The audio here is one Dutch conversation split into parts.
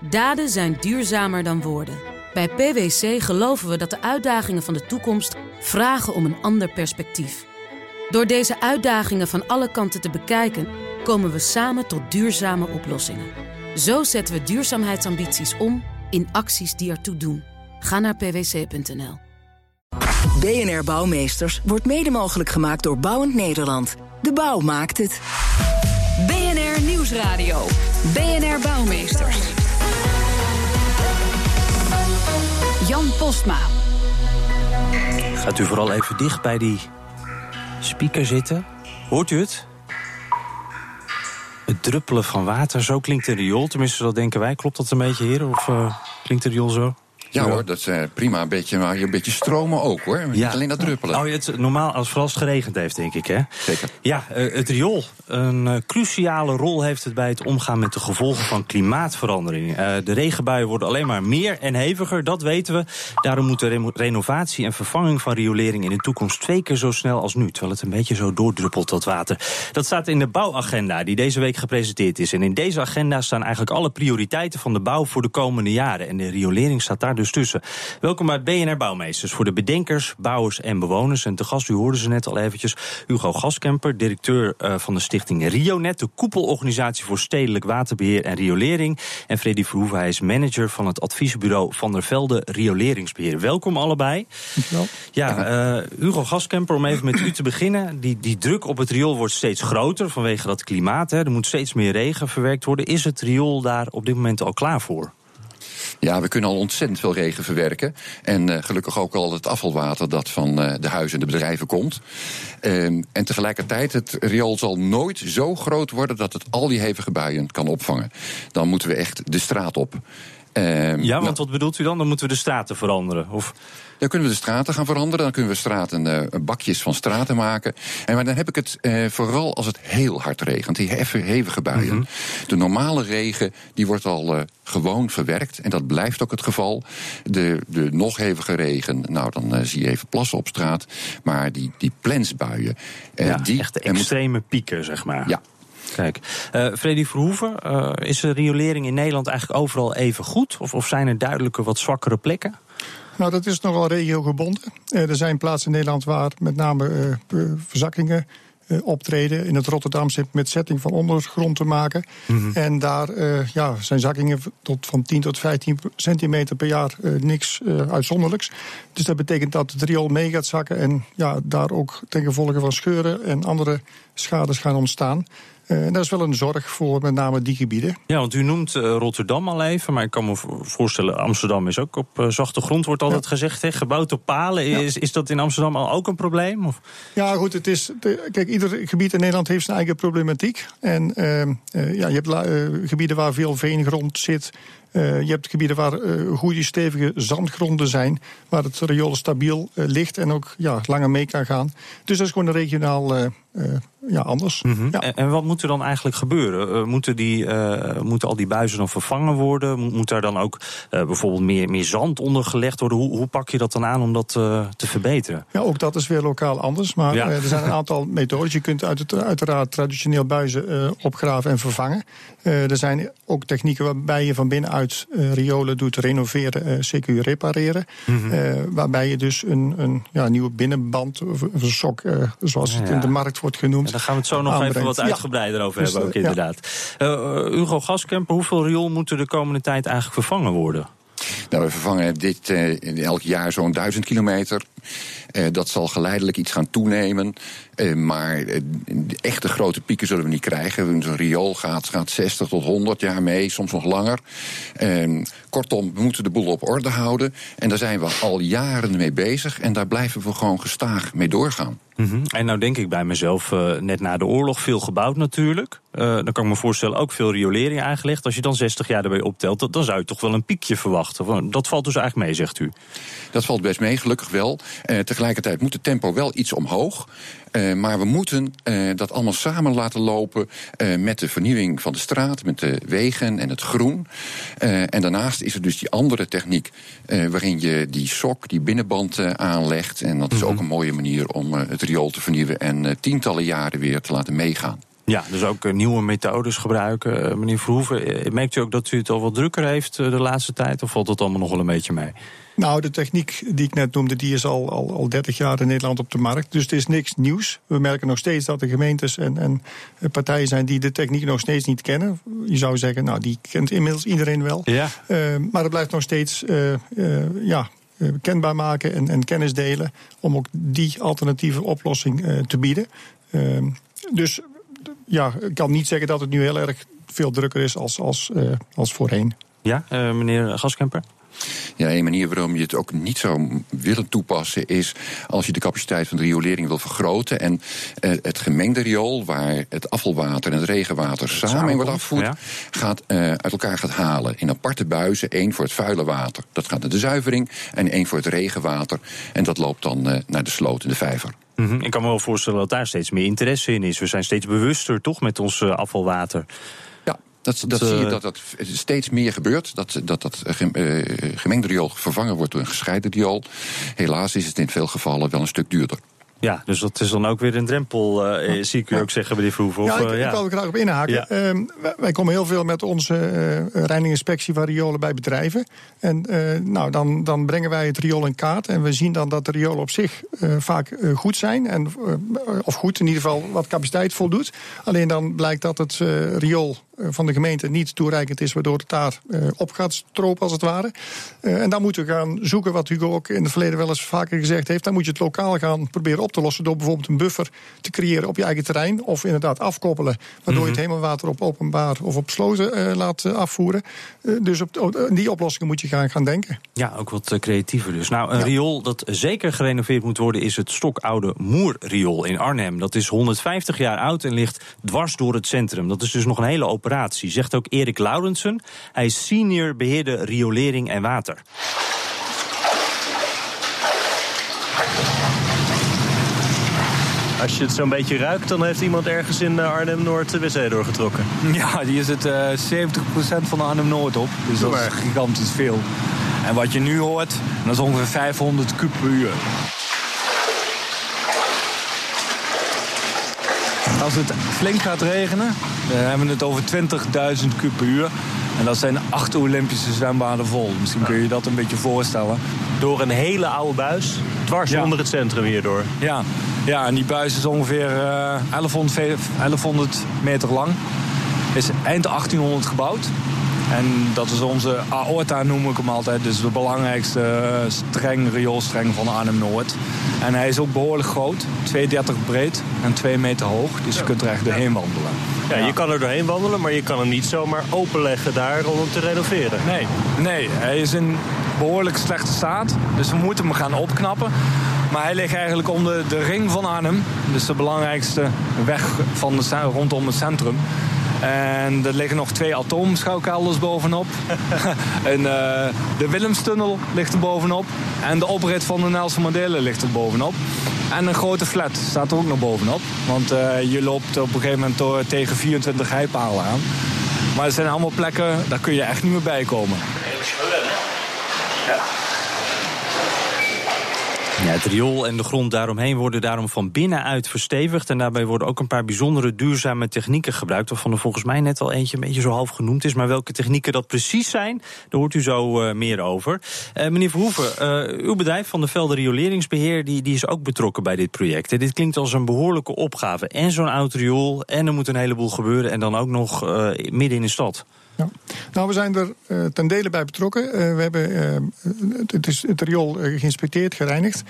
Daden zijn duurzamer dan woorden. Bij PwC geloven we dat de uitdagingen van de toekomst vragen om een ander perspectief. Door deze uitdagingen van alle kanten te bekijken, komen we samen tot duurzame oplossingen. Zo zetten we duurzaamheidsambities om in acties die ertoe doen. Ga naar pwc.nl. BNR Bouwmeesters wordt mede mogelijk gemaakt door Bouwend Nederland. De bouw maakt het. BNR Nieuwsradio. BNR Bouwmeesters. Jan Postma. Gaat u vooral even dicht bij die speaker zitten. Hoort u het? Het druppelen van water, zo klinkt de riool. Tenminste, dat denken wij. Klopt dat een beetje, heren? Of uh, klinkt de riool zo? Ja, hoor, dat is uh, prima. Een beetje, maar een beetje stromen ook hoor. Niet alleen dat druppelen. Oh, het, normaal als vooral als het geregend heeft, denk ik. Hè? Zeker. Ja, uh, het riool. Een uh, cruciale rol heeft het bij het omgaan met de gevolgen van klimaatverandering. de regenbuien worden alleen maar meer en heviger, dat weten we. Daarom moet de re renovatie en vervanging van riolering in de toekomst twee keer zo snel als nu. Terwijl het een beetje zo doordruppelt, dat water. Dat staat in de bouwagenda die deze week gepresenteerd is. En in deze agenda staan eigenlijk alle prioriteiten van de bouw voor de komende jaren. En de riolering staat daar dus tussen. Welkom bij BNR Bouwmeesters voor de bedenkers, bouwers en bewoners. En te gast, u hoorde ze net al eventjes, Hugo Gaskemper, directeur uh, van de stichting RioNet, de koepelorganisatie voor stedelijk waterbeheer en riolering. En Freddy Verhoeven, hij is manager van het adviesbureau Van der Velde Rioleringsbeheer. Welkom allebei. Dankjewel. Ja, uh, Hugo Gaskemper, om even met u te beginnen. Die, die druk op het riool wordt steeds groter vanwege dat klimaat. Hè. Er moet steeds meer regen verwerkt worden. Is het riool daar op dit moment al klaar voor? Ja, we kunnen al ontzettend veel regen verwerken. En uh, gelukkig ook al het afvalwater dat van uh, de huizen en de bedrijven komt. Uh, en tegelijkertijd, het riool zal nooit zo groot worden dat het al die hevige buien kan opvangen. Dan moeten we echt de straat op. Ehm, ja, want nou, wat bedoelt u dan? Dan moeten we de straten veranderen? Of... Dan kunnen we de straten gaan veranderen. Dan kunnen we straten, uh, bakjes van straten maken. En maar dan heb ik het uh, vooral als het heel hard regent. Die hevige buien. Mm -hmm. De normale regen die wordt al uh, gewoon verwerkt. En dat blijft ook het geval. De, de nog hevige regen, nou dan zie je even plassen op straat. Maar die, die plensbuien. ja, die, echt de extreme moet... pieken, zeg maar. Ja, Kijk, uh, Freddy Verhoeven, uh, is de riolering in Nederland eigenlijk overal even goed? Of, of zijn er duidelijke wat zwakkere plekken? Nou, dat is nogal regiogebonden. Uh, er zijn plaatsen in Nederland waar met name verzakkingen optreden. In het Rotterdamse met setting van ondergrond te maken. Mm -hmm. En daar uh, ja, zijn zakkingen tot van 10 tot 15 centimeter per jaar uh, niks uh, uitzonderlijks. Dus dat betekent dat het riool mee gaat zakken. En ja, daar ook ten gevolge van scheuren en andere schades gaan ontstaan. Uh, dat is wel een zorg voor met name die gebieden. Ja, want u noemt uh, Rotterdam al even, maar ik kan me voorstellen, Amsterdam is ook op uh, zachte grond, wordt altijd ja. gezegd, hè? gebouwd op palen. Ja. Is, is dat in Amsterdam al ook een probleem? Of? Ja, goed, het is. De, kijk, ieder gebied in Nederland heeft zijn eigen problematiek. En ja, je hebt gebieden waar veel veengrond zit. Uh, je hebt gebieden waar uh, goede, stevige zandgronden zijn, waar het riool stabiel uh, ligt en ook ja, langer mee kan gaan. Dus dat is gewoon een regionaal ja, anders. Mm -hmm. ja. en, en, wat moet er dan eigenlijk gebeuren? moeten, die, moeten al die buizen dan vervangen worden? Moet, moet daar dan ook bijvoorbeeld meer, meer zand onder gelegd worden? Hoe, hoe pak je dat dan aan om dat te verbeteren? Ja, ook dat is weer lokaal anders. Maar ja. er zijn een aantal methodes. Je kunt uit het, uiteraard traditioneel buizen opgraven en vervangen. Er zijn ook technieken waarbij je van binnenuit uit uh, riolen doet renoveren, uh, CQ repareren. Mm -hmm. uh, waarbij je dus een, een ja, nieuwe binnenband of een sok, zoals ja, het in de markt wordt genoemd. Ja, daar gaan we het zo nog aanbrengt. even wat uitgebreider ja. over dus, hebben, ook inderdaad. Hugo Gaskemper, hoeveel riool moeten de komende tijd eigenlijk vervangen worden? Nou, we vervangen dit uh, elk jaar zo'n duizend kilometer. Uh, dat zal geleidelijk iets gaan toenemen. Uh, maar de echte grote pieken zullen we niet krijgen. Zo'n riool gaat, gaat 60 tot 100 jaar mee, soms nog langer. kortom, we moeten de boel op orde houden. En daar zijn we al jaren mee bezig. En daar blijven we gewoon gestaag mee doorgaan. Mm -hmm. En nou denk ik bij mezelf, uh, net na de oorlog veel gebouwd natuurlijk. Uh, dan kan ik me voorstellen ook veel riolering aangelegd. Als je dan 60 jaar erbij optelt, dan zou je toch wel een piekje verwachten. Dat valt dus eigenlijk mee, zegt u. Dat valt best mee, gelukkig wel. Uh, tegelijkertijd moet het tempo wel iets omhoog. Uh, maar we moeten uh, dat allemaal samen laten lopen uh, met de vernieuwing van de straat, met de wegen en het groen. en daarnaast is er dus die andere techniek waarin je die sok, die binnenband aanlegt. En dat is -hmm. ook een mooie manier om het riool te vernieuwen en tientallen jaren weer te laten meegaan. Ja, dus ook nieuwe methodes gebruiken. meneer Verhoeven, merkt u ook dat u het al wat drukker heeft de laatste tijd? Of valt het allemaal nog wel een beetje mee? Nou, de techniek die ik net noemde, die is al, al, al 30 jaar in Nederland op de markt. Dus het is niks nieuws. We merken nog steeds dat er gemeentes en, en partijen zijn die de techniek nog steeds niet kennen. Je zou zeggen, nou, die kent inmiddels iedereen wel. Ja. Uh, maar het blijft nog steeds uh, uh, ja, kenbaar maken en, en, kennis delen om ook die alternatieve oplossing te bieden. Dus ja, ik kan niet zeggen dat het nu heel erg veel drukker is als, als, als voorheen. Ja, meneer Gaskemper? Ja, een manier waarom je het ook niet zou willen toepassen is als je de capaciteit van de riolering wil vergroten en uh, het gemengde riool, waar het afvalwater en het regenwater samen in wordt afgevoerd, gaat, uh, uit elkaar gaat halen in aparte buizen. één voor het vuile water, dat gaat naar de zuivering, en één voor het regenwater. En dat loopt dan uh, naar de sloot en de vijver. Mm -hmm. Ik kan me wel voorstellen dat daar steeds meer interesse in is. We zijn steeds bewuster, toch, met ons afvalwater. Dat, dat, zie je dat dat steeds meer gebeurt. Dat dat, dat gemengde riool vervangen wordt door een gescheiden riool. Helaas is het in veel gevallen wel een stuk duurder. Ja, dus dat is dan ook weer een drempel, uh, zie ik u ook zeggen, meneer Verhoeven. Ja, ik, ja. ik er graag op inhaken. Ja. Uh, wij komen heel veel met onze uh, reininginspectie van riolen bij bedrijven. En nou, dan, dan brengen wij het riool in kaart. En we zien dan dat de riolen op zich vaak goed zijn. En, of goed, in ieder geval wat capaciteit voldoet. Alleen dan blijkt dat het riool van de gemeente niet toereikend is, waardoor het daar op gaat stropen als het ware. en dan moeten we gaan zoeken, wat Hugo ook in het verleden wel eens vaker gezegd heeft. Dan moet je het lokaal gaan proberen op te lossen door bijvoorbeeld een buffer te creëren op je eigen terrein. Of inderdaad afkoppelen, waardoor je het mhm. hemelwater op openbaar of op sloten uh, laat afvoeren. Uh, dus op die oplossingen moet je gaan, gaan denken. Ja, ook wat creatiever dus. Nou, een ja. riool dat zeker gerenoveerd moet worden is het stokoude Moerriool in Arnhem. Dat is 150 jaar oud en ligt dwars door het centrum. Dat is dus nog een hele operatie, zegt ook Erik Laurensen. Hij is senior beheerder riolering en water. Als je het zo'n beetje ruikt, dan heeft iemand ergens in eh, Arnhem-Noord de wc doorgetrokken. Ja, hier zit uh, 70% van de Arnhem-Noord op. Dus dat is gigantisch veel. En wat je nu hoort, dat is ongeveer 500 kub per uur. Als het flink gaat regenen, dan hebben we het over 20.000 kub per uur. En dat zijn acht Olympische zwembaden vol. Misschien kun je dat een beetje voorstellen. Door een hele oude buis, dwars ja. onder het centrum hierdoor. Ja, ja, en die buis is ongeveer uh, 1100, 1100 meter lang. Is eind 1800 gebouwd. En dat is onze aorta, noem ik hem altijd. Dus de belangrijkste streng, rioolstreng van Arnhem-Noord. En hij is ook behoorlijk groot. 2,30 breed en 2 meter hoog. Dus je kunt er echt doorheen wandelen. Ja, je kan er doorheen wandelen, maar je kan hem niet zomaar openleggen daar om hem te renoveren. Nee, nee hij is in behoorlijk slechte staat. Dus we moeten hem gaan opknappen. Maar hij ligt eigenlijk om de, de ring van Arnhem. Dus de belangrijkste weg van de, rondom het centrum. En er liggen nog twee atoomschouwkelders bovenop. en, uh, de Willemstunnel ligt er bovenop. En de oprit van de Nelson Mandela ligt er bovenop. En een grote flat staat er ook nog bovenop. Want uh, je loopt op een gegeven moment tegen 24 heipalen aan. Maar het zijn allemaal plekken, daar kun je echt niet meer bij komen. Heel schudden, hè? Ja. Ja, het riool en de grond daaromheen worden daarom van binnenuit verstevigd. En daarbij worden ook een paar bijzondere duurzame technieken gebruikt. Waarvan er volgens mij net al eentje een beetje zo half genoemd is. Maar welke technieken dat precies zijn, daar hoort u zo uh, meer over. Uh, meneer Verhoeven, uh, uw bedrijf van de Velde Rioleringsbeheer die, die is ook betrokken bij dit project. En dit klinkt als een behoorlijke opgave. En zo'n oud riool, en er moet een heleboel gebeuren. En dan ook nog midden in de stad. Ja. Nou, we zijn er uh, ten dele bij betrokken. Uh, we hebben uh, het, is het riool geïnspecteerd, gereinigd.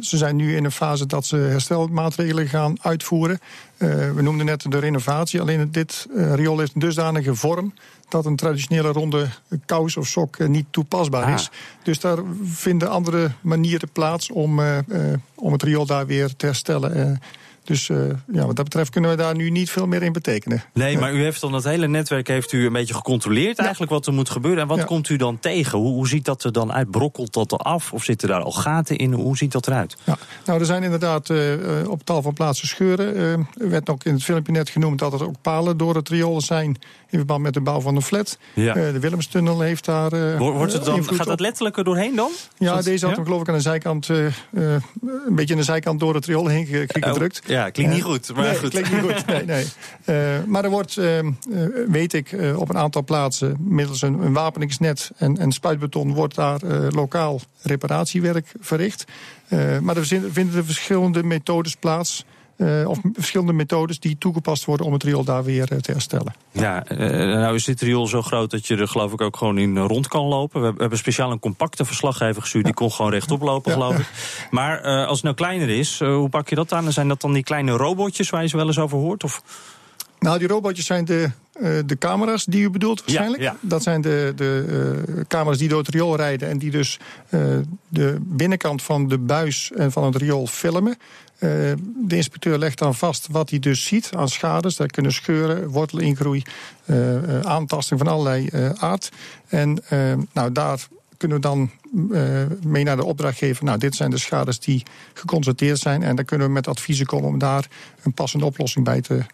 ze zijn nu in een fase dat ze herstelmaatregelen gaan uitvoeren. we noemden net de renovatie. Alleen dit riool heeft een dusdanige vorm dat een traditionele ronde kous of sok niet toepasbaar is. Ah. Dus daar vinden andere manieren plaats om, om het riool daar weer te herstellen. Dus uh, ja, wat dat betreft kunnen we daar nu niet veel meer in betekenen. Nee, maar u heeft dan het hele netwerk heeft u een beetje gecontroleerd eigenlijk wat er moet gebeuren. En wat ja. komt u dan tegen? Hoe, hoe, ziet dat er dan uit? Brokkelt dat er af? Of zitten daar al gaten in? Hoe ziet dat eruit? Ja, nou, er zijn inderdaad uh, op tal van plaatsen scheuren. Uh, er werd ook in het filmpje net genoemd dat er ook palen door het riool zijn in verband met de bouw van een flat. Ja. Eh, de Willemstunnel heeft daar. eh, Wordt het eh, dan, gaat dat letterlijk er doorheen dan? Ja, dat- deze had ja? hem geloof ik aan de zijkant, een beetje aan de zijkant door het riool heen ge- gedrukt. Oh, ja, klinkt niet goed, maar nee, goed. klinkt niet goed. Nee, nee. Maar er wordt, eh, eh, weet ik, op een aantal plaatsen middels een, een wapeningsnet en, en spuitbeton wordt daar lokaal reparatiewerk verricht. Maar er vinden er verschillende methodes plaats. Eh, of verschillende methodes die toegepast worden om het riool daar weer eh, te herstellen. Ja, eh, nou is dit riool zo groot dat je er geloof ik ook gewoon in rond kan lopen. We, we hebben speciaal een compacte verslaggever gestuurd. Die kon gewoon rechtop lopen, Ja. geloof ik. Maar als het nou kleiner is, hoe pak je dat aan? Zijn dat dan die kleine robotjes waar je ze wel eens over hoort? Of? Nou, die robotjes zijn de, de camera's die u bedoelt waarschijnlijk. ja. Dat zijn de, de camera's die door het riool rijden... en die dus de binnenkant van de buis en van het riool filmen. Eh, de inspecteur legt dan vast wat hij dus ziet aan schades. Daar kunnen scheuren, wortelingroei, eh, eh, aantasting van allerlei aard. En nou, daar kunnen we dan mee naar de opdrachtgever. Nou, dit zijn de schades die geconstateerd zijn. En dan kunnen we met adviezen komen om daar een passende oplossing bij te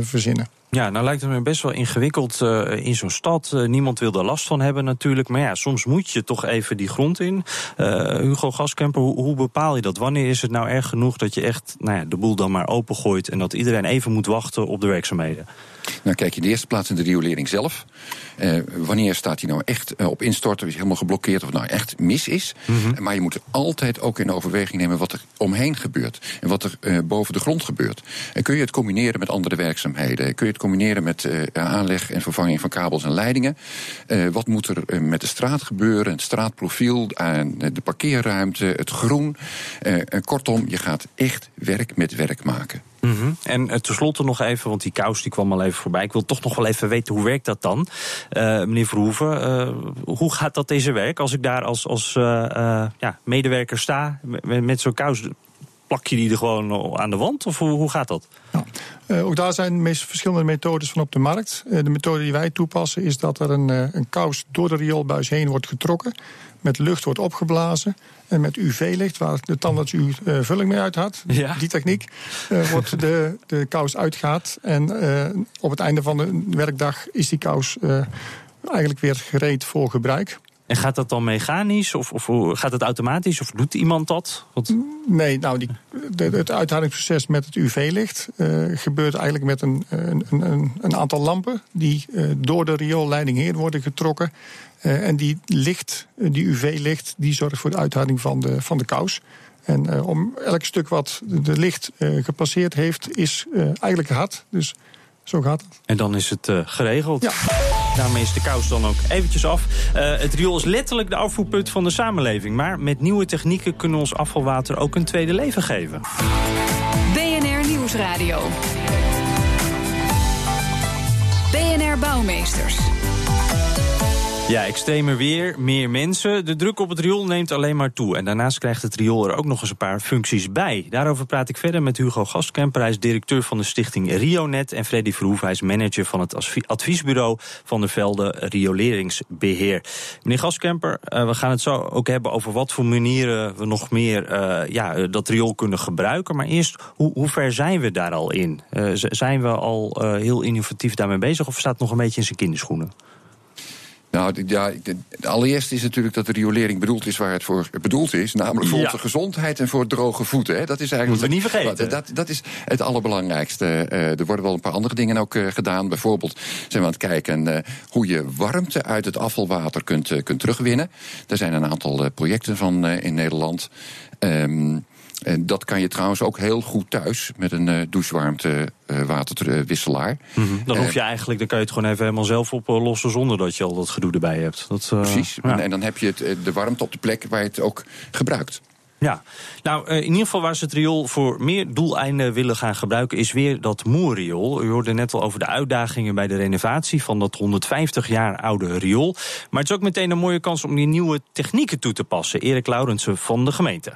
verzinnen. Ja, nou lijkt het me best wel ingewikkeld eh, in zo'n stad. Eh, niemand wil er last van hebben natuurlijk. Maar ja, soms moet je toch even die grond in. Eh, Hugo Gaskemper, hoe, hoe bepaal je dat? Wanneer is het nou erg genoeg dat je echt nou ja, de boel dan maar opengooit... en dat iedereen even moet wachten op de werkzaamheden? Nou, kijk je in de eerste plaats in de riolering zelf. Wanneer staat hij nou echt op instorten, is helemaal geblokkeerd of nou echt mis is. Maar je moet altijd ook in overweging nemen wat er omheen gebeurt. En wat er boven de grond gebeurt. En kun je het combineren met andere werkzaamheden? Kun je het combineren met eh, aanleg en vervanging van kabels en leidingen? Eh, wat moet er eh, met de straat gebeuren? Het straatprofiel, de parkeerruimte, het groen. En kortom, je gaat echt werk met werk maken. Mhm. En tenslotte nog even, want die kous die kwam al even voorbij. Ik wil toch nog wel even weten, hoe werkt dat dan? Meneer Verhoeven, hoe gaat dat deze werk? Als ik daar als, als ja, medewerker sta met, met zo'n kous, plak je die er gewoon aan de wand? Of hoe, hoe gaat dat? Ja. Uh, ook daar zijn de meest verschillende methodes van op de markt. Uh, de methode die wij toepassen is dat er een, uh, een kous door de rioolbuis heen wordt getrokken. Met lucht wordt opgeblazen. En met UV-licht, waar de tandarts uw vulling mee uit had, ja. die techniek, wordt de, de kous uitgehaald. En op het einde van de werkdag is die kous eigenlijk weer gereed voor gebruik. En gaat dat dan mechanisch of, of gaat het automatisch of doet iemand dat? Nee, nou, die, de, het uithalingsproces met het UV-licht uh, gebeurt eigenlijk met een, een, een, een aantal lampen die uh, door de rioolleiding heen worden getrokken. En die licht, die UV-licht, die zorgt voor de uithaling van de, van de kous. En om elk stuk wat de licht gepasseerd heeft, is eigenlijk hard. Dus zo gaat het. En dan is het geregeld. Ja. Daarmee is de kous dan ook eventjes af. Uh, het riool is letterlijk de afvoerput van de samenleving. Maar met nieuwe technieken kunnen we ons afvalwater ook een tweede leven geven. BNR Nieuwsradio. BNR Bouwmeesters. Ja, extremer weer, meer mensen. De druk op het riool neemt alleen maar toe. En daarnaast krijgt het riool er ook nog eens een paar functies bij. Daarover praat ik verder met Hugo Gastkemper. Hij is directeur van de stichting Rionet. En Freddy Verhoef, hij is manager van het adviesbureau van de Velde Rioleringsbeheer. Meneer Gastkemper, uh, we gaan het zo ook hebben over wat voor manieren we nog meer uh, ja, dat riool kunnen gebruiken. Maar eerst, hoe, hoe ver zijn we daar al in? Zijn we al heel innovatief daarmee bezig of staat het nog een beetje in zijn kinderschoenen? Nou, ja, allereerst is natuurlijk dat de riolering bedoeld is waar het voor bedoeld is. Namelijk voor Ja. onze gezondheid en voor droge voeten. Hè. Dat is eigenlijk. Moeten we niet vergeten. Dat, dat, is het allerbelangrijkste. Eh, er worden wel een paar andere dingen ook eh, gedaan. Bijvoorbeeld zijn we aan het kijken eh, hoe je warmte uit het afvalwater kunt, kunt terugwinnen. Er zijn een aantal projecten van in Nederland. Ehm, en dat kan je trouwens ook heel goed thuis met een uh, douchewarmtewaterwisselaar. Mm -hmm. Dan hoef je eigenlijk, dan kan je het gewoon even helemaal zelf oplossen zonder dat je al dat gedoe erbij hebt. Dat, Precies. Ja. En dan heb je het, eh, de warmte op de plek waar je het ook gebruikt. Ja, nou in ieder geval waar ze het riool voor meer doeleinden willen gaan gebruiken, is weer dat moerriool. U hoorde net al over de uitdagingen bij de renovatie van dat 150 jaar oude riool. Maar het is ook meteen een mooie kans om die nieuwe technieken toe te passen. Erik Laurensen van de gemeente.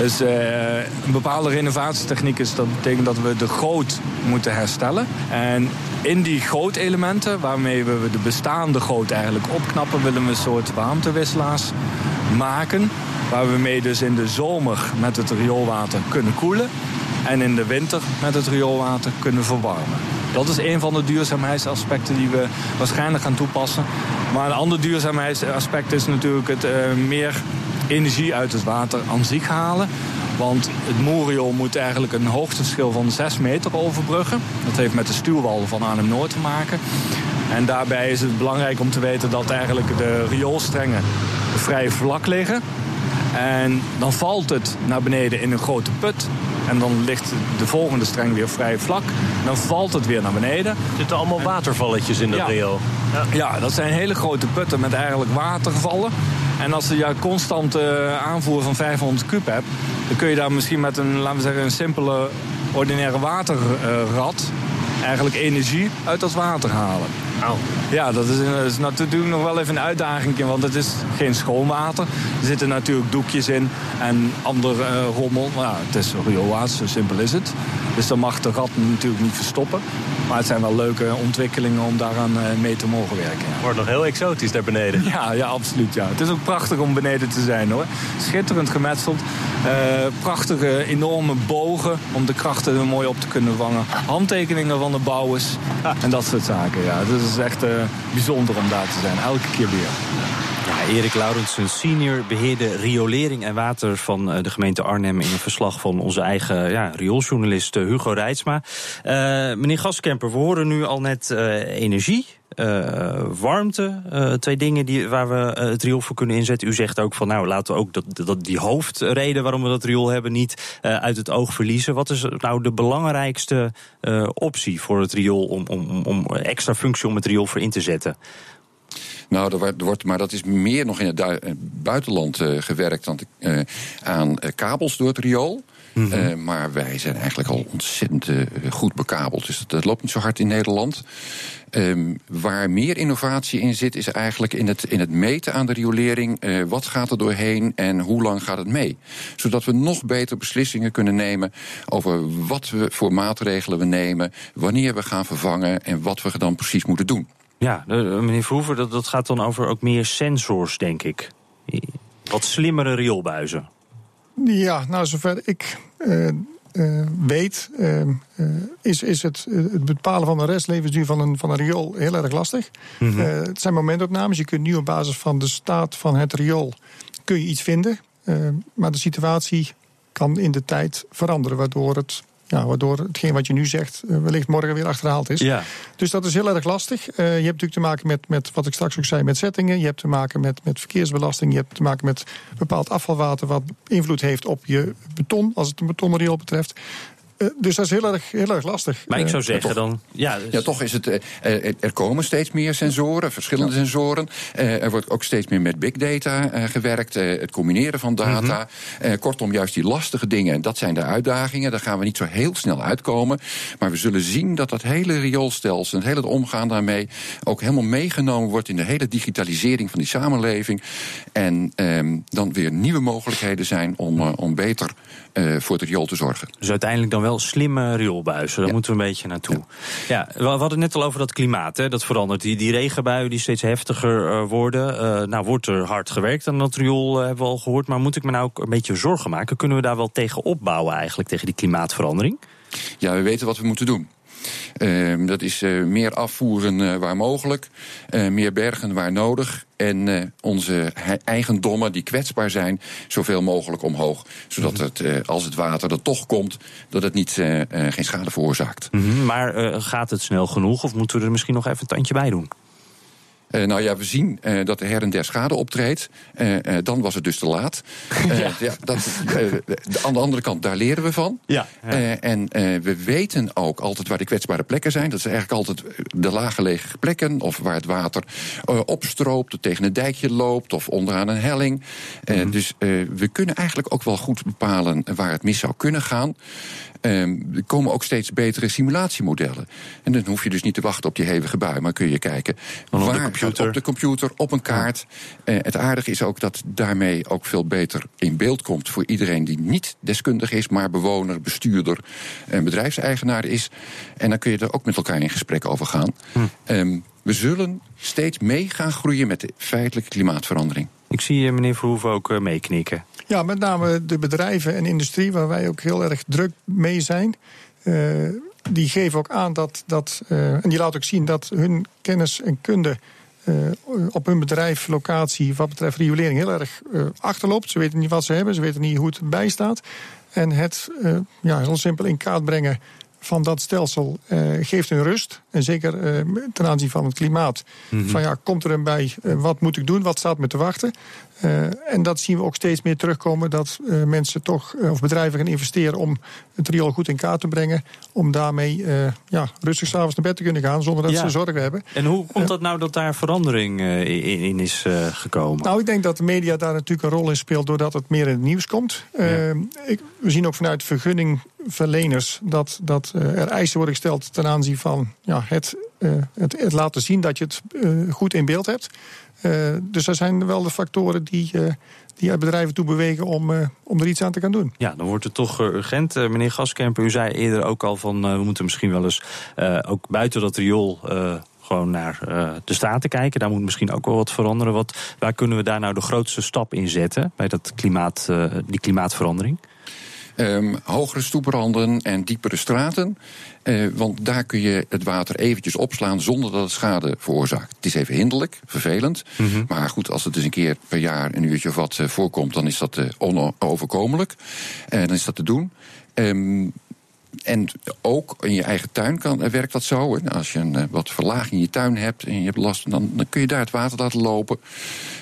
Dus uh, een bepaalde renovatietechniek is, dat betekent dat we de goot moeten herstellen. En in die gootelementen, waarmee we de bestaande goot eigenlijk opknappen, willen we een soort warmtewisselaars maken. Waar we mee dus in de zomer met het rioolwater kunnen koelen. en in de winter met het rioolwater kunnen verwarmen. Dat is een van de duurzaamheidsaspecten die we waarschijnlijk gaan toepassen. Maar een ander duurzaamheidsaspect is natuurlijk het uh, meer energie uit het water aan zich halen. Want het Moeriool moet eigenlijk een hoogteverschil van 6 meter overbruggen. Dat heeft met de stuwwal van Arnhem-Noord te maken. En daarbij is het belangrijk om te weten dat eigenlijk de rioolstrengen vrij vlak liggen. En dan valt het naar beneden in een grote put. En dan ligt de volgende streng weer vrij vlak. En dan valt het weer naar beneden. Er zitten allemaal watervalletjes in de ja. riool. Ja. ja, dat zijn hele grote putten met eigenlijk watervallen. En als je constant uh, aanvoer van 500 kub hebt... dan kun je daar misschien met een, laten we zeggen, een simpele ordinaire waterrad... eigenlijk energie uit dat water halen. Ja, dat is, is, natuurlijk nog wel even een uitdaging, want het is geen schoon water. Er zitten natuurlijk doekjes in en ander uh, rommel. Maar ja, het is rioolwater, zo simpel is het. Dus dan mag de rat natuurlijk niet verstoppen. Maar het zijn wel leuke ontwikkelingen om daaraan uh, mee te mogen werken. Ja. Wordt nog heel exotisch daar beneden. Ja, ja, absoluut. Ja. Het is ook prachtig om beneden te zijn hoor. Schitterend gemetseld. Uh, prachtige, enorme bogen om de krachten er mooi op te kunnen vangen. Handtekeningen van de bouwers en dat soort zaken. Ja. Dus is echt uh, bijzonder om daar te zijn. Elke keer weer. Erik Laurensen, senior beheerde riolering en water van uh, de gemeente Arnhem... in een verslag van onze eigen ja, riooljournalist uh, Hugo Reitsma. meneer Gaskemper, we horen nu al net energie... Warmte, twee dingen die, waar we het riool voor kunnen inzetten. U zegt ook van nou laten we ook dat, dat die hoofdreden waarom we dat riool hebben niet uit het oog verliezen. Wat is nou de belangrijkste optie voor het riool om, om, om extra functie om het riool voor in te zetten? Nou, er wordt, maar dat is meer nog in het buitenland gewerkt dan aan kabels door het riool. Mm -hmm. uh, maar wij zijn eigenlijk al ontzettend uh, goed bekabeld. Dus dat, dat, loopt niet zo hard in Nederland. Um, waar meer innovatie in zit, is eigenlijk in het, in het meten aan de riolering. Wat gaat er doorheen en hoe lang gaat het mee? Zodat we nog beter beslissingen kunnen nemen over wat we voor maatregelen we nemen, wanneer we gaan vervangen en wat we dan precies moeten doen. Ja, meneer Verhoeven, dat, dat gaat dan over ook meer sensors, denk ik. Wat slimmere rioolbuizen. Ja, nou, zover ik uh, uh, weet, uh, is, is het, het bepalen van de restlevensduur van een, van een riool heel erg lastig. Mm -hmm. het zijn momentopnames. Je kunt nu op basis van de staat van het riool kun je iets vinden. maar de situatie kan in de tijd veranderen, waardoor het ja, waardoor hetgeen wat je nu zegt uh, wellicht morgen weer achterhaald is. Ja. Dus dat is heel erg lastig. Uh, je hebt natuurlijk te maken met, met, wat ik straks ook zei, met zettingen. Je hebt te maken met, met verkeersbelasting. Je hebt te maken met bepaald afvalwater wat invloed heeft op je beton, als het een betonriool betreft. Uh, dus dat is heel erg, heel erg lastig. Maar ik zou zeggen dan... Ja, dus... ja, toch is het... Uh, er komen steeds meer sensoren, verschillende ja. sensoren. Er wordt ook steeds meer met big data gewerkt. het combineren van data. Mm -hmm. kortom, juist die lastige dingen. Dat zijn de uitdagingen. Daar gaan we niet zo heel snel uitkomen. Maar we zullen zien dat dat hele rioolstelsel... het hele omgaan daarmee... ook helemaal meegenomen wordt in de hele digitalisering van die samenleving. En um, dan weer nieuwe mogelijkheden zijn om, om beter voor het riool te zorgen. Dus uiteindelijk dan wel wel slimme rioolbuizen. Daar ja. moeten we een beetje naartoe. Ja. ja. we hadden net al over dat klimaat. Hè, dat verandert. Die, die regenbuien die steeds heftiger uh, worden. Uh, nou, wordt er hard gewerkt aan dat riool, uh, hebben we al gehoord. Maar moet ik me nou ook een beetje zorgen maken? Kunnen we daar wel tegen opbouwen eigenlijk, tegen die klimaatverandering? Ja, we weten wat we moeten doen. Uh, dat is uh, meer afvoeren uh, waar mogelijk, meer bergen waar nodig. En onze eigendommen die kwetsbaar zijn, zoveel mogelijk omhoog. Zodat -hmm. het, als het water er toch komt, dat het niet, geen schade veroorzaakt. Mm -hmm. Maar gaat het snel genoeg of moeten we er misschien nog even een tandje bij doen? Uh, nou ja, we zien uh, dat er her en der schade optreedt. Uh, dan was het dus te laat. ja. ja dat, aan de andere kant, daar leren we van. Ja, ja. en we weten ook altijd waar de kwetsbare plekken zijn. Dat zijn eigenlijk altijd de laaggelegen plekken... of waar het water opstroopt, of tegen een dijkje loopt... of onderaan een helling. Mm -hmm. Dus we kunnen eigenlijk ook wel goed bepalen waar het mis zou kunnen gaan. Um, er komen ook steeds betere simulatiemodellen. En dan hoef je dus niet te wachten op die hevige bui, maar kun je kijken waar, op, de computer. op de computer, op een kaart. Uh, het aardige is ook dat daarmee ook veel beter in beeld komt voor iedereen die niet deskundig is, maar bewoner, bestuurder en bedrijfseigenaar is. En dan kun je er ook met elkaar in gesprek over gaan. Hm. Um, we zullen steeds mee gaan groeien met de feitelijke klimaatverandering. Ik zie uh, meneer Verhoeven ook uh, meeknikken. Ja, met name de bedrijven en industrie waar wij ook heel erg druk mee zijn. die geven ook aan dat, dat en die laten ook zien dat hun kennis en kunde op hun bedrijf, locatie, wat betreft riolering, heel erg achterloopt. Ze weten niet wat ze hebben, ze weten niet hoe het erbij staat. En het ja, heel simpel in kaart brengen van dat stelsel uh, geeft hun rust. En zeker uh, ten aanzien van het klimaat. Mm -hmm. Van ja, komt er een bij, uh, wat moet ik doen, wat staat me te wachten? En dat zien we ook steeds meer terugkomen. Dat mensen toch, of bedrijven gaan investeren om het riool goed in kaart te brengen. Om daarmee ja, rustig s'avonds naar bed te kunnen gaan zonder dat ja. ze zorgen hebben. En hoe komt dat nou dat daar verandering in, in, is gekomen? Nou, ik denk dat de media daar natuurlijk een rol in speelt doordat het meer in het nieuws komt. Ja. Ik, we zien ook vanuit verguningverleners dat, dat er eisen worden gesteld ten aanzien van ja, het, het, het, laten zien dat je het goed in beeld hebt. Uh, dus er zijn wel de factoren die, die bedrijven toe bewegen om, om er iets aan te gaan doen. Ja, dan wordt het toch urgent. meneer Gaskemper, u zei eerder ook al van we moeten misschien wel eens ook buiten dat riool gewoon naar uh, de Staten kijken. Daar moet misschien ook wel wat veranderen. Wat, waar kunnen we daar nou de grootste stap in zetten bij dat klimaat, uh, die klimaatverandering? Um, hogere stoepranden en diepere straten. Uh, want daar kun je het water eventjes opslaan zonder dat het schade veroorzaakt. Het is even hinderlijk, vervelend. Mm -hmm. Maar goed, als het dus een keer per jaar een uurtje of wat uh, voorkomt, dan is dat uh, onoverkomelijk. En dan is dat te doen. Um, en ook in je eigen tuin kan, werkt dat zo. En als je een wat verlaging in je tuin hebt en je hebt last, dan, dan kun je daar het water laten lopen.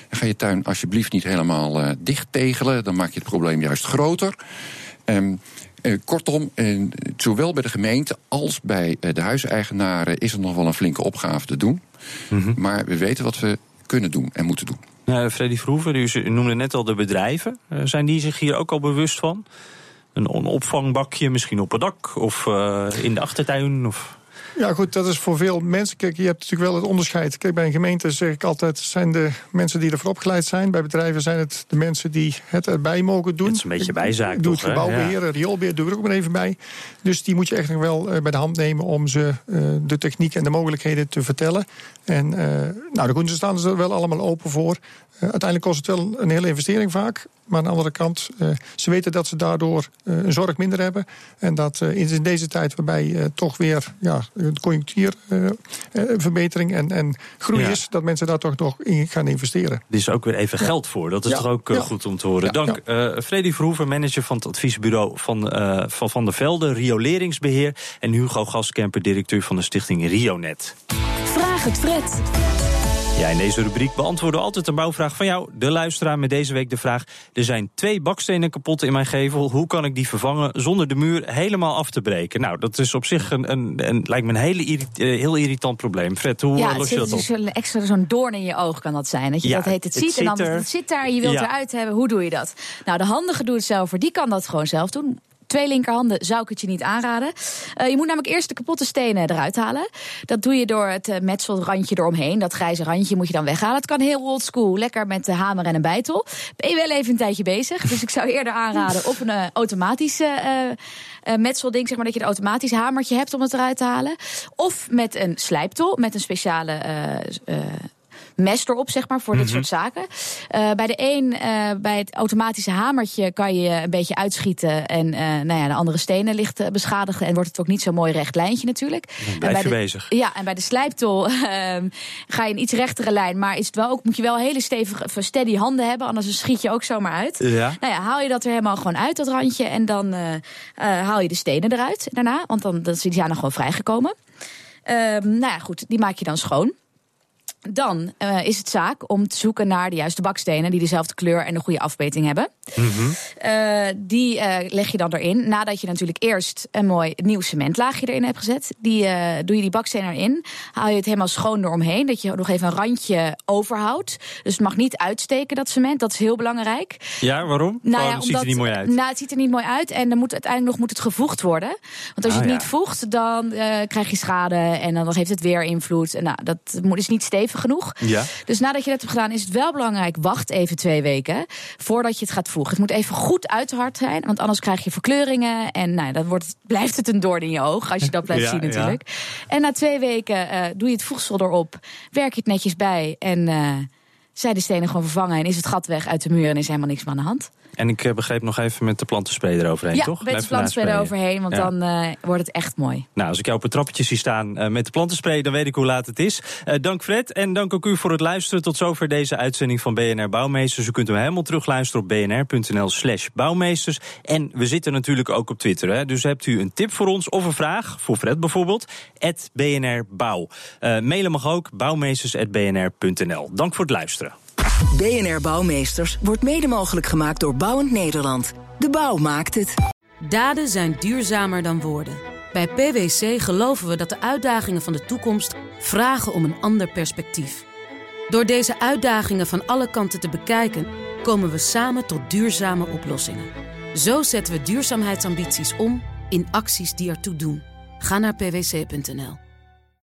Dan ga je tuin alsjeblieft niet helemaal dicht tegelen. Dan maak je het probleem juist groter. Um, uh, kortom, uh, zowel bij de gemeente als bij uh, de huiseigenaren is er nog wel een flinke opgave te doen. Mm -hmm. Maar we weten wat we kunnen doen en moeten doen. Uh, Freddy Verhoeven, u noemde net al de bedrijven. zijn die zich hier ook al bewust van? Een opvangbakje, misschien op het dak of in de achtertuin? Of... Ja, goed, dat is voor veel mensen. Kijk, je hebt natuurlijk wel het onderscheid. Kijk, bij een gemeente zeg ik altijd: zijn de mensen die ervoor opgeleid zijn. Bij bedrijven zijn het de mensen die het erbij mogen doen. Het is een beetje bijzaak. Ik doe het gebouwbeheer, ja. rioolbeheer, doe er ook maar even bij. Dus die moet je echt nog wel uh, bij de hand nemen om ze uh, de techniek en de mogelijkheden te vertellen. En uh, nou, de groenten staan er wel allemaal open voor. Uiteindelijk kost het wel een hele investering vaak. Maar aan de andere kant, uh, ze weten dat ze daardoor uh, een zorg minder hebben. En dat uh, in deze tijd waarbij toch weer ja, conjunctuurverbetering en, en groei ja. is, dat mensen daar toch nog in gaan investeren. Er is ook weer even ja. geld voor. Dat is ja. toch ook goed om te horen. Dank. Freddy Verhoeven, manager van het adviesbureau van Van, van der Velde, rioleringsbeheer. En Hugo Gaskemper, directeur van de stichting Rionet. Vraag het Fred. Ja, in deze rubriek beantwoorden we altijd een bouwvraag van jou, de luisteraar. Met deze week de vraag: Er zijn twee bakstenen kapot in mijn gevel. Hoe kan ik die vervangen zonder de muur helemaal af te breken? Nou, dat is op zich een, een, een lijkt me een hele irrit, heel irritant probleem. Fred, hoe ja, los je dat op? Dus een extra zo'n doorn in je oog kan dat zijn. Dat je ja, dat heet het, het ziet en dan zit er. het zit daar, je wilt Ja. eruit hebben. Hoe doe je dat? Nou, de handige doe het zelf die kan dat gewoon zelf doen. Twee linkerhanden zou ik het je niet aanraden. Uh, je moet namelijk eerst de kapotte stenen eruit halen. Dat doe je door het uh, metselrandje eromheen. Dat grijze randje moet je dan weghalen. Het kan heel old school, lekker met de hamer en een bijtel. Ben je wel even een tijdje bezig. Dus ik zou eerder aanraden op een uh, automatische uh, metselding, zeg maar, dat je een automatisch hamertje hebt om het eruit te halen. Of met een slijptol, met een speciale mes erop, zeg maar, voor dit Mhm. soort zaken. Uh, bij de een, uh, bij het automatische hamertje, kan je een beetje uitschieten. En uh, nou ja, de andere stenen ligt beschadigen. En wordt het ook niet zo'n mooi recht lijntje natuurlijk. Dan blijf je de, bezig. Ja, en bij de slijptol ehm, ga je een iets rechtere lijn. Maar is het wel ook, moet je wel hele stevige, steady handen hebben. Anders schiet je ook zomaar uit. Ja. Nou ja, haal je dat er helemaal gewoon uit, dat randje. En dan haal je de stenen eruit daarna. Want dan, dan die zijn dan gewoon vrijgekomen. Ehm, nou ja, goed, die maak je dan schoon. Dan uh, is het zaak om te zoeken naar de juiste bakstenen die dezelfde kleur en een goede afmeting hebben. Mhm. Uh, die uh, leg je dan erin. Nadat je natuurlijk eerst een mooi nieuw cementlaagje erin hebt gezet. Die, doe je die bakstenen erin. Haal je het helemaal schoon eromheen. Dat je nog even een randje overhoudt. Dus het mag niet uitsteken, dat cement. Dat is heel belangrijk. Ja, waarom? Nou ja, het ziet er niet mooi uit. Nou, het ziet er niet mooi uit. En dan moet, uiteindelijk nog moet het gevoegd worden. Want als je Ah, het ja. niet voegt, dan krijg je schade. En dan heeft het weer invloed. En nou, dat moet- is niet stevig genoeg. Ja. Dus nadat je dat hebt gedaan, is het wel belangrijk. Wacht even twee weken voordat je het gaat voegen. Het moet even goed uit hard zijn, want anders krijg je verkleuringen. En nou, dan wordt, het- blijft het een doorn in je oog als je dat blijft Ja, zien ja. natuurlijk. En na twee weken eh, doe je het voegsel erop, werk je het netjes bij en. eh, zijn de stenen gewoon vervangen en is het gat weg uit de muur en is helemaal niks meer aan de hand. En ik eh, begreep nog even met de plantenspray eroverheen, ja, toch? met de plantenspray nasprayen. eroverheen, want Ja. dan eh, wordt het echt mooi. Nou, als ik jou op het trappetje zie staan eh, met de plantenspray, dan weet ik hoe laat het is. Dank Fred en dank ook u voor het luisteren. Tot zover deze uitzending van BNR Bouwmeesters. U kunt hem helemaal terugluisteren op bnr.nl slash bouwmeesters. En we zitten natuurlijk ook op Twitter. Hè? Dus hebt u een tip voor ons of een vraag, voor Fred bijvoorbeeld, at BNR Bouw. Mailen mag ook, bouwmeesters.bnr.nl. Dank voor het luisteren. BNR Bouwmeesters wordt mede mogelijk gemaakt door Bouwend Nederland. De bouw maakt het. Daden zijn duurzamer dan woorden. Bij PwC geloven we dat de uitdagingen van de toekomst vragen om een ander perspectief. Door deze uitdagingen van alle kanten te bekijken, komen we samen tot duurzame oplossingen. Zo zetten we duurzaamheidsambities om in acties die ertoe doen. Ga naar pwc.nl.